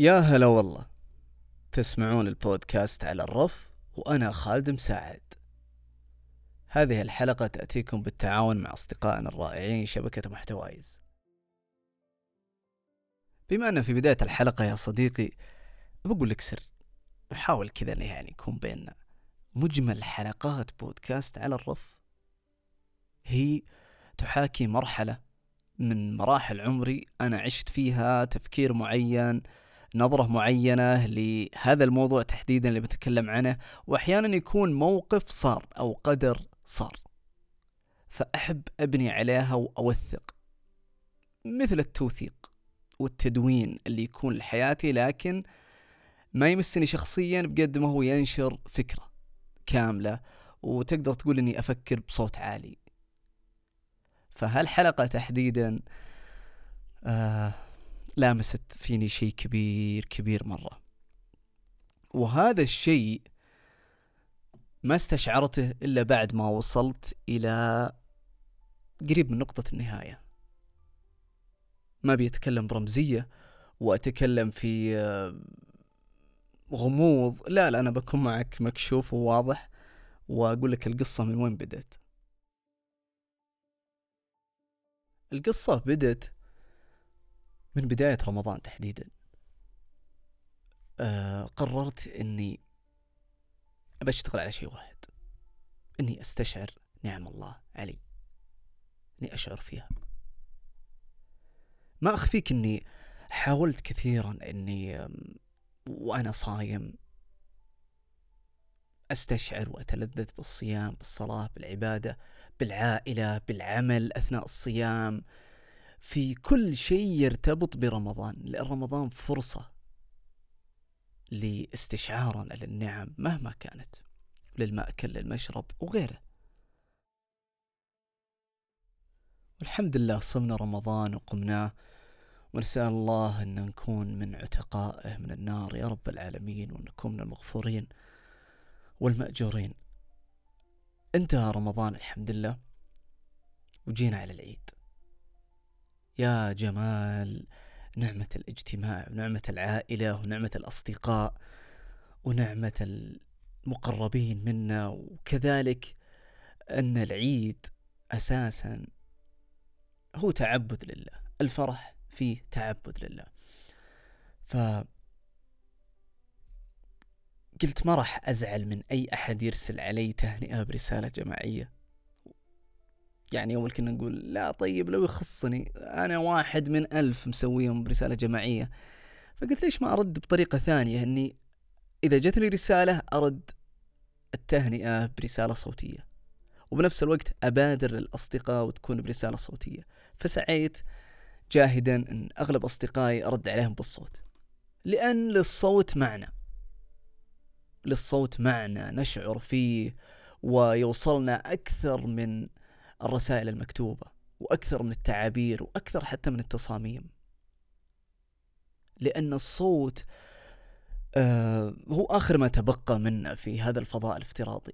يا هلا والله. تسمعون البودكاست على الرف وأنا خالد مساعد. هذه الحلقة تأتيكم بالتعاون مع أصدقائنا الرائعين شبكة محتوايز. بما أن في بداية الحلقة يا صديقي بقول لك سر نحاول كذا يعني يكون بيننا مجمل حلقات بودكاست على الرف. هي تحاكي مرحلة من مراحل عمري أنا عشت فيها تفكير معين نظرة معينة لهذا الموضوع تحديدا اللي بتكلم عنه وأحيانا يكون موقف صار أو قدر صار. فأحب أبني عليها وأوثق مثل التوثيق والتدوين اللي يكون لحياتي لكن ما يمسني شخصيا بقد ما هو ينشر فكرة كاملة وتقدر تقول إني أفكر بصوت عالي. فهالحلقة تحديدا آه لامست فيني شيء كبير كبير مرة. وهذا الشيء ما استشعرته إلا بعد ما وصلت إلى قريب من نقطة النهاية. ما بيتكلم برمزية وأتكلم في آه، غموض. لا لا أنا بكون معك مكشوف وواضح وأقول لك القصة من وين بدأت. القصة بدت من بداية رمضان تحديدا. آه قررت إني ابى أشتغل على شيء واحد. إني أستشعر نعم الله علي. إني أشعر فيها. ما أخفيك إني حاولت كثيرا إني وأنا صايم أستشعر وأتلذذ بالصيام بالصلاة بالعبادة بالعائلة بالعمل أثناء الصيام. في كل شيء يرتبط برمضان لأن رمضان فرصة لاستشعارنا للنعم مهما كانت للمأكل للمشرب وغيره. والحمد لله صمنا رمضان وقمناه ونسأل الله أن نكون من عتقائه من النار يا رب العالمين وأن نكون من المغفورين والمأجورين. انتهى رمضان الحمد لله وجينا على العيد. يا جمال نعمة الاجتماع ونعمة العائلة ونعمة الأصدقاء ونعمة المقربين منا وكذلك أن العيد أساسا هو تعبد لله الفرح فيه تعبد لله. ف قلت ما راح أزعل من أي أحد يرسل علي تهنئة برسالة جماعية. يعني أول كنا نقول لا طيب لو يخصني أنا واحد من ألف مسويهم برسالة جماعية. فقلت ليش ما أرد بطريقة ثانية؟ أني إذا جتني رسالة أرد التهنئة برسالة صوتية. وبنفس الوقت أبادر الأصدقاء وتكون برسالة صوتية. فسعيت جاهدا أن أغلب أصدقائي أرد عليهم بالصوت. لأن للصوت معنى. للصوت معنى نشعر فيه ويوصلنا أكثر من الرسائل المكتوبة وأكثر من التعابير وأكثر حتى من التصاميم. لأن الصوت آه هو آخر ما تبقى منا في هذا الفضاء الافتراضي.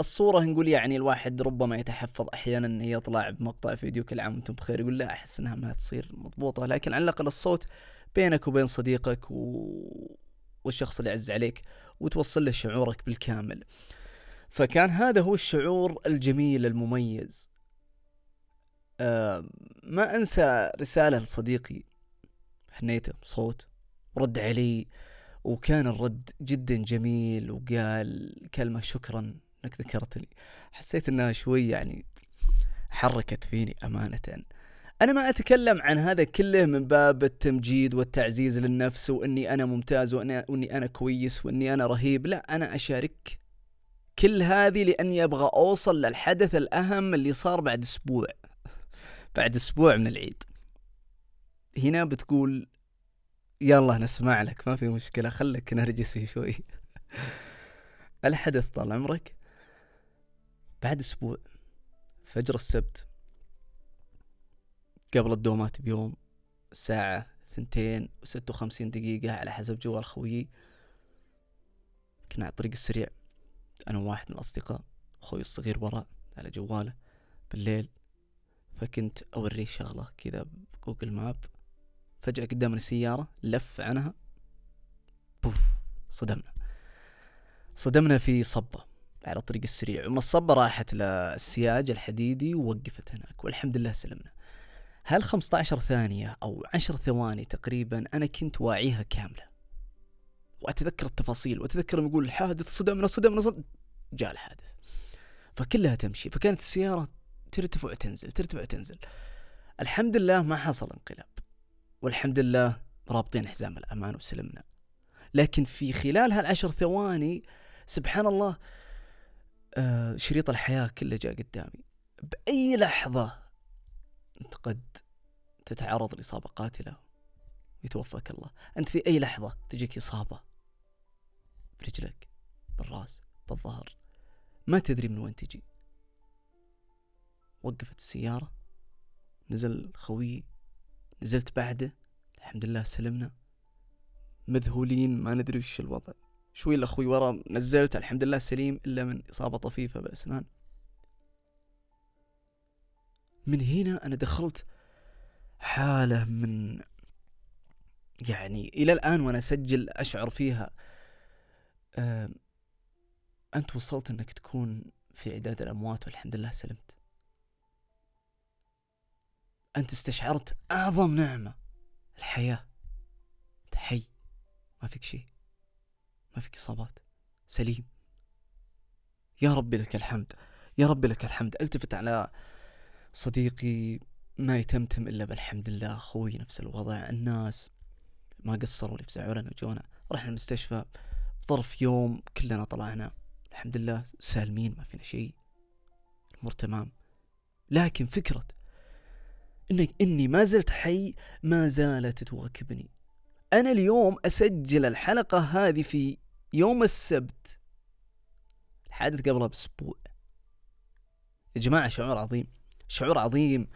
الصورة نقول يعني الواحد ربما يتحفظ أحيانا أنه يطلع بمقطع فيديو كل عام وأنتم بخير يقول لا أحس أنها ما تصير مضبوطة. لكن على الأقل الصوت بينك وبين صديقك و... والشخص اللي عز عليك وتوصل له شعورك بالكامل. فكان هذا هو الشعور الجميل المميز. أه ما أنسى رسالة لصديقي حنيته صوت ورد علي وكان الرد جدا جميل وقال كلمة شكرا إنك ذكرتني حسيت إنها شوي يعني حركت فيني أمانة. أنا ما أتكلم عن هذا كله من باب التمجيد والتعزيز للنفس وإني أنا ممتاز وإني أنا كويس وإني أنا رهيب. لا أنا أشارك كل هذه لأني أبغى أوصل للحدث الأهم اللي صار بعد أسبوع. بعد أسبوع من العيد. هنا بتقول يلا نسمع لك ما في مشكلة خلك نرجسي شوي. الحدث طال عمرك. بعد أسبوع فجر السبت قبل الدومات بيوم الساعة ثنتين وستة وخمسين دقيقة على حسب جوال خويي. كنا على الطريق السريع. أنا وواحد من الأصدقاء أخوي الصغير وراء على جواله بالليل فكنت أوريه شغلة كذا بجوجل ماب فجأة قدامنا السيارة لف عنها بوف صدمنا. صدمنا في صبة على الطريق السريع ومن الصبة راحت للسياج الحديدي ووقفت هناك والحمد لله سلمنا. هل 15 ثانية أو 10 ثواني تقريبا أنا كنت واعيها كاملة. وأتذكر التفاصيل وأتذكر يقول الحادث صدمنا صدمنا صدمنا جاء الحادث. فكلها تمشي فكانت السيارة ترتفع وتنزل ترتفع وتنزل. الحمد لله ما حصل انقلاب والحمد لله رابطين حزام الأمان وسلمنا. لكن في خلال هالعشر ثواني سبحان الله آه شريط الحياة كله جاء قدامي. بأي لحظة أنت قد تتعرض لإصابة قاتلة؟ ويتوفاك الله. أنت في أي لحظة تجيك إصابة؟ برجلك بالراس بالظهر. ما تدري من وين تجي. وقفت السيارة نزل خوي نزلت بعده. الحمد لله سلمنا. مذهولين ما ندري وش الوضع. شوي الاخوي ورا نزلت الحمد لله سليم إلا من إصابة طفيفة بأسنان. من هنا أنا دخلت حالة من يعني إلى الآن وأنا أسجل أشعر فيها آه أنت وصلت إنك تكون في عداد الأموات والحمد لله سلمت. أنت استشعرت أعظم نعمة. الحياة. أنت حي. ما فيك شيء. ما فيك إصابات. سليم. يا ربي لك الحمد. يا ربي لك الحمد. ألتفت على صديقي ما يتمتم إلا بالحمد لله. أخوي نفس الوضع. الناس ما قصروا لي فزعوا لنا وجونا. رحنا المستشفى. ظرف يوم كلنا طلعنا الحمد لله سالمين ما فينا شيء الأمور تمام. لكن فكرة إنك إني ما زلت حي ما زالت تواكبني. أنا اليوم أسجل الحلقة هذه في يوم السبت الحادث قبلها بأسبوع. يا جماعة شعور عظيم شعور عظيم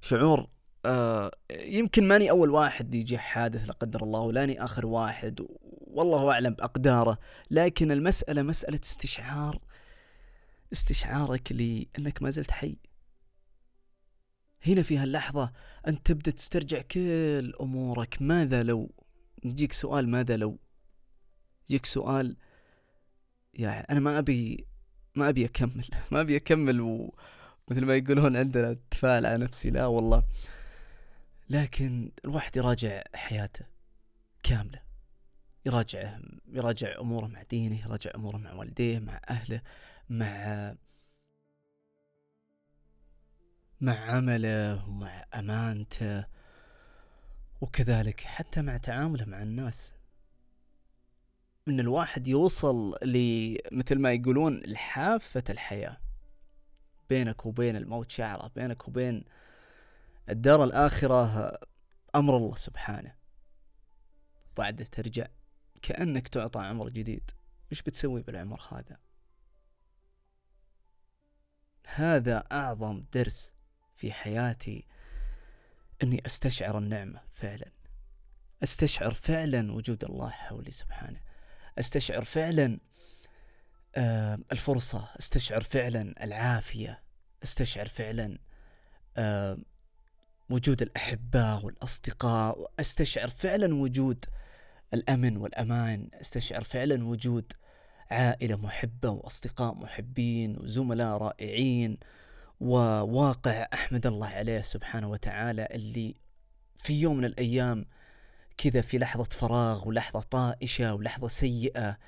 شعور آه يمكن ماني أول واحد يجي حادث لا قدر الله ولاني آخر واحد والله أعلم بأقداره. لكن المسألة مسألة استشعار استشعارك لأنك ما زلت حي. هنا في هاللحظة أنت تبدأ تسترجع كل أمورك. ماذا لو؟ يجيك سؤال ماذا لو؟ يجيك سؤال يعني أنا ما أبي ما أبي أكمل. ما أبي أكمل ومثل ما يقولون عندنا اتفاعل على نفسي. لا والله. لكن الواحد يراجع حياته كاملة. يراجع يراجع أموره مع دينه يراجع أموره مع والديه مع أهله مع مع عمله ومع أمانته وكذلك حتى مع تعامله مع الناس. إن الواحد يوصل لمثل ما يقولون لحافة الحياة. بينك وبين الموت شعرة بينك وبين الدار الآخرة أمر الله سبحانه. بعد ترجع كأنك تعطى عمر جديد. وش بتسوي بالعمر هذا؟ هذا أعظم درس في حياتي أني أستشعر النعمة فعلا. أستشعر فعلا وجود الله حولي سبحانه. أستشعر فعلا آه الفرصة أستشعر فعلا العافية. أستشعر فعلا آه وجود الأحباء والأصدقاء. أستشعر فعلا وجود الأمن والأمان استشعر فعلا وجود عائلة محبة وأصدقاء محبين وزملاء رائعين وواقع أحمد الله عليه سبحانه وتعالى اللي في يوم من الأيام كذا في لحظة فراغ ولحظة طائشة ولحظة سيئة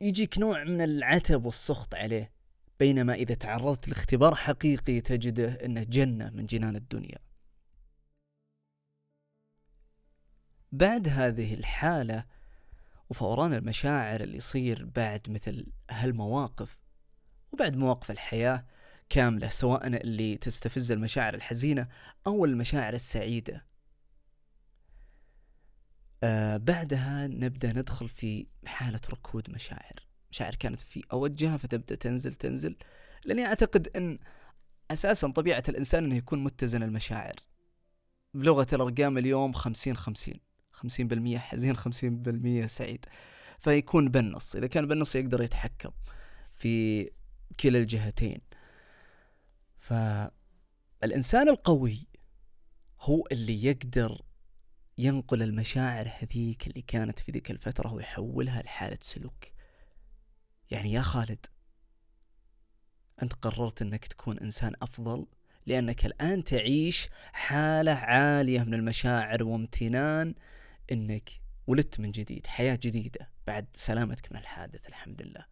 يجيك نوع من العتب والسخط عليه. بينما إذا تعرضت لاختبار حقيقي تجده أنه جنة من جنان الدنيا. بعد هذه الحالة وفوران المشاعر اللي يصير بعد مثل هالمواقف وبعد مواقف الحياة كاملة سواء اللي تستفز المشاعر الحزينة أو المشاعر السعيدة. آه بعدها نبدأ ندخل في حالة ركود مشاعر. مشاعر كانت في أوجها فتبدأ تنزل تنزل لأني أعتقد أن أساسا طبيعة الإنسان أنه يكون متزن المشاعر. بلغة الأرقام اليوم خمسين خمسين. خمسين بالمية حزين خمسين بالمية سعيد. فيكون بالنص. إذا كان بالنص يقدر يتحكم في كلا الجهتين. فالإنسان القوي هو اللي يقدر ينقل المشاعر هذيك اللي كانت في ذيك الفترة ويحولها لحالة سلوك. يعني يا خالد أنت قررت أنك تكون إنسان أفضل؟ لأنك الآن تعيش حالة عالية من المشاعر وامتنان أنك ولدت من جديد حياة جديدة بعد سلامتك من الحادث الحمد لله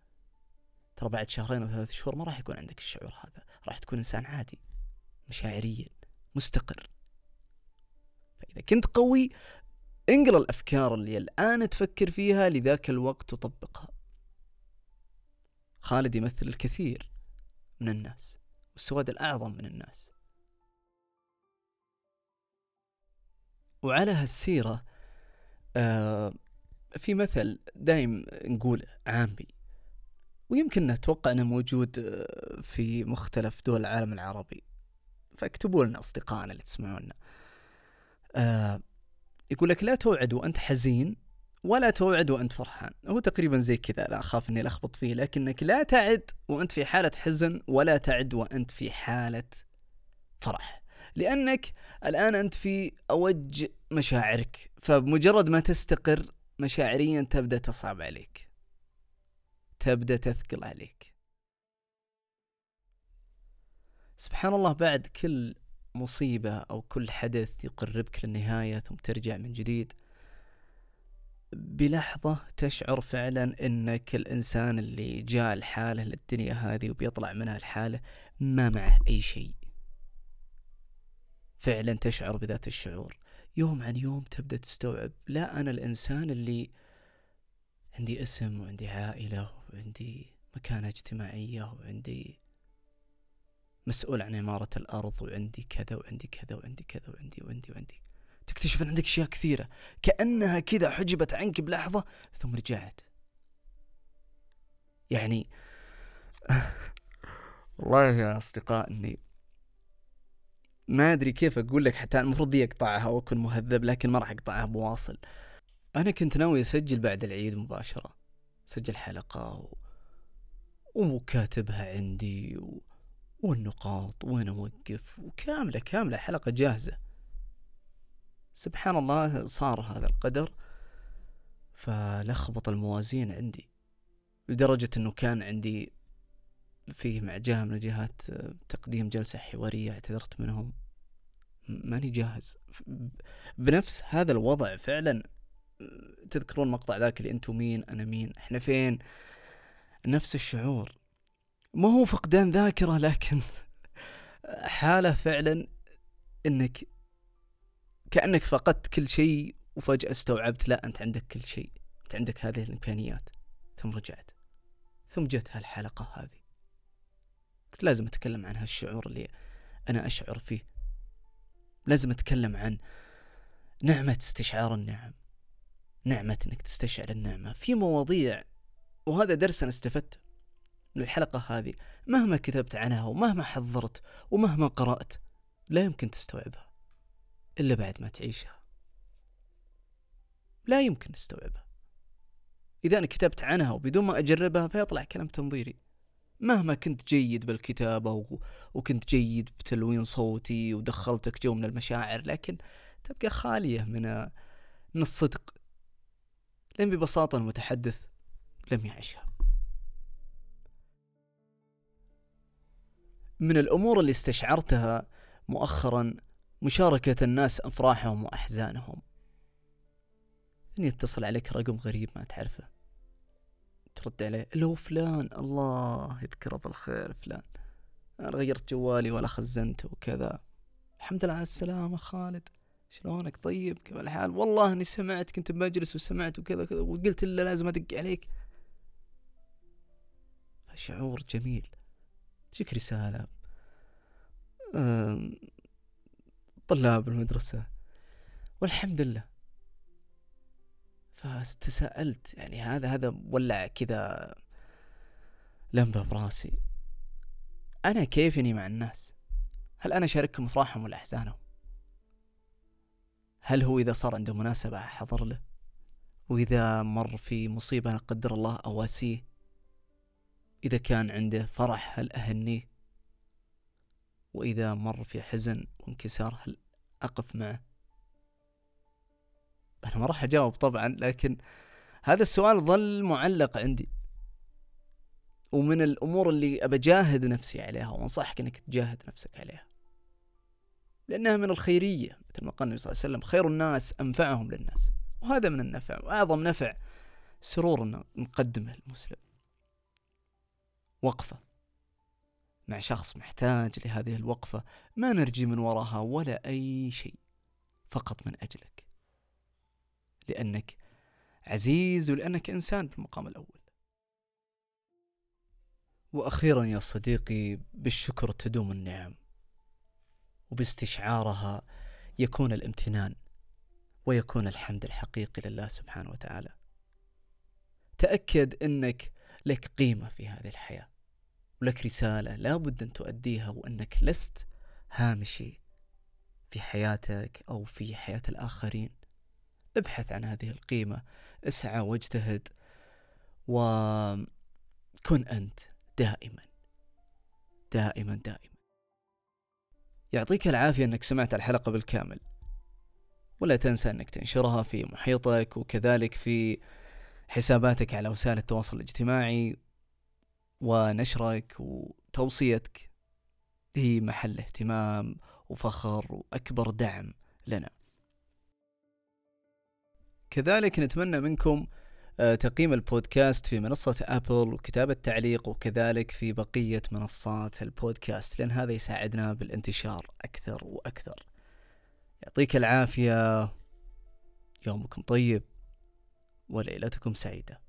ترى بعد شهرين أو ثلاث شهور ما راح يكون عندك الشعور هذا راح تكون إنسان عادي مشاعريا مستقر. فإذا كنت قوي انقل الأفكار اللي الآن تفكر فيها لذاك الوقت وطبقها. خالد يمثل الكثير من الناس والسواد الأعظم من الناس. وعلى هالسيرة آه في مثل دايم نقول عامي ويمكن نتوقع إنه موجود آه، في مختلف دول العالم العربي. فاكتبوا لنا أصدقائنا اللي تسمعونا. آه يقول لك لا توعد وأنت حزين ولا توعد وأنت فرحان. هو تقريبا زي كذا لا أخاف إني لخبط فيه لكنك لا تعد وأنت في حالة حزن ولا تعد وأنت في حالة فرح. لأنك الآن أنت في أوج مشاعرك فبمجرد ما تستقر مشاعريا تبدأ تصعب عليك. تبدأ تثقل عليك. سبحان الله بعد كل مصيبة أو كل حدث يقربك للنهاية ثم ترجع من جديد بلحظة تشعر فعلا إنك الإنسان اللي جاء الحالة للدنيا هذه وبيطلع منها الحالة ما معه أي شيء. فعلا تشعر بذات الشعور. يوم عن يوم تبدأ تستوعب. لا أنا الإنسان اللي عندي اسم وعندي عائلة وعندي مكانة اجتماعية وعندي مسؤول عن عمارة الأرض وعندي كذا وعندي كذا وعندي كذا وعندي وعندي وعندي. تكتشف ان عندك أشياء كثيرة. كأنها كذا حجبت عنك بلحظة ثم رجعت. يعني والله يا أصدقاء إني ما أدري كيف أقول لك حتى المفروض دي أقطعها وأكون مهذب لكن ما راح أقطعها بواصل. أنا كنت ناوي أسجل بعد العيد مباشرة. سجل حلقة و... وكاتبها عندي و... والنقاط وين أوقف وكاملة كاملة حلقة جاهزة. سبحان الله صار هذا القدر. فلخبط الموازين عندي لدرجة إنه كان عندي فيه مع جهة من الجهات تقديم جلسة حوارية اعتذرت منهم. ماني جاهز. بنفس هذا الوضع فعلا تذكرون المقطع ذاك اللي أنتم مين أنا مين إحنا فين؟ نفس الشعور. ما هو فقدان ذاكرة لكن حالة فعلا إنك كأنك فقدت كل شيء وفجأة استوعبت لا أنت عندك كل شيء. أنت عندك هذه الإمكانيات. ثم رجعت. ثم جت هالحلقة هذه. قلت لازم أتكلم عن هالشعور اللي أنا أشعر فيه. لازم أتكلم عن نعمة استشعار النعم نعمة أنك تستشعر النعمة. في مواضيع وهذا درس أنا استفدت من الحلقة هذه مهما كتبت عنها ومهما حضرت ومهما قرأت لا يمكن تستوعبها إلا بعد ما تعيشها. لا يمكن تستوعبها. إذا أنا كتبت عنها وبدون ما أجربها فيطلع كلام تنظيري. مهما كنت جيد بالكتابة وكنت جيد بتلوين صوتي ودخلتك جو من المشاعر لكن تبقى خالية من من الصدق لأن ببساطة المتحدث لم يعيشها. من الأمور اللي استشعرتها مؤخرا مشاركة الناس أفراحهم وأحزانهم. إن يتصل عليك رقم غريب ما تعرفه. ترد عليه. اللي هو فلان الله يذكره بالخير فلان. أنا غيرت جوالي ولا خزنته وكذا. الحمد لله على السلامة خالد. شلونك؟ طيب كيف الحال؟ والله إني سمعت كنت بمجلس وسمعت وكذا كذا وقلت له لازم أدق عليك. شعور جميل. تجيك رسالة. طلاب المدرسة. والحمد لله. فتساءلت يعني هذا هذا ولع كذا لمبة براسي. أنا كيفني مع الناس؟ هل أنا شاركهم أفراحهم ولا أحزانهم؟ هل هو إذا صار عنده مناسبة أحضر له؟ وإذا مر في مصيبة لا قدر الله أواسيه؟ إذا كان عنده فرح هل أهنيه؟ وإذا مر في حزن وانكسار هل أقف معه؟ أنا ما راح أجاوب طبعا لكن هذا السؤال ظل معلق عندي. ومن الأمور اللي أبى أجاهد نفسي عليها وأنصحك أنك تجاهد نفسك عليها. لأنها من الخيرية مثل ما قال النبي صلى الله عليه وسلم خير الناس أنفعهم للناس. وهذا من النفع وأعظم نفع سرور نقدمه للمسلم وقفة. مع شخص محتاج لهذه الوقفة ما نرجي من وراها ولا أي شيء فقط من أجلك. لأنك عزيز ولأنك إنسان بالمقام الأول. وأخيرا يا صديقي بالشكر تدوم النعم وباستشعارها يكون الامتنان ويكون الحمد الحقيقي لله سبحانه وتعالى. تأكد أنك لك قيمة في هذه الحياة ولك رسالة لا بد أن تؤديها وأنك لست هامشي في حياتك أو في حياة الآخرين. ابحث عن هذه القيمة اسعى واجتهد وكن أنت دائما دائما دائما. يعطيك العافية أنك سمعت الحلقة بالكامل. ولا تنسى أنك تنشرها في محيطك وكذلك في حساباتك على وسائل التواصل الاجتماعي ونشرك وتوصيتك. هي محل اهتمام وفخر وأكبر دعم لنا. كذلك نتمنى منكم آه، تقييم البودكاست في منصة أبل وكتابة تعليق وكذلك في بقية منصات البودكاست لأن هذا يساعدنا بالانتشار أكثر وأكثر. يعطيك العافية. يومكم طيب. وليلتكم سعيدة.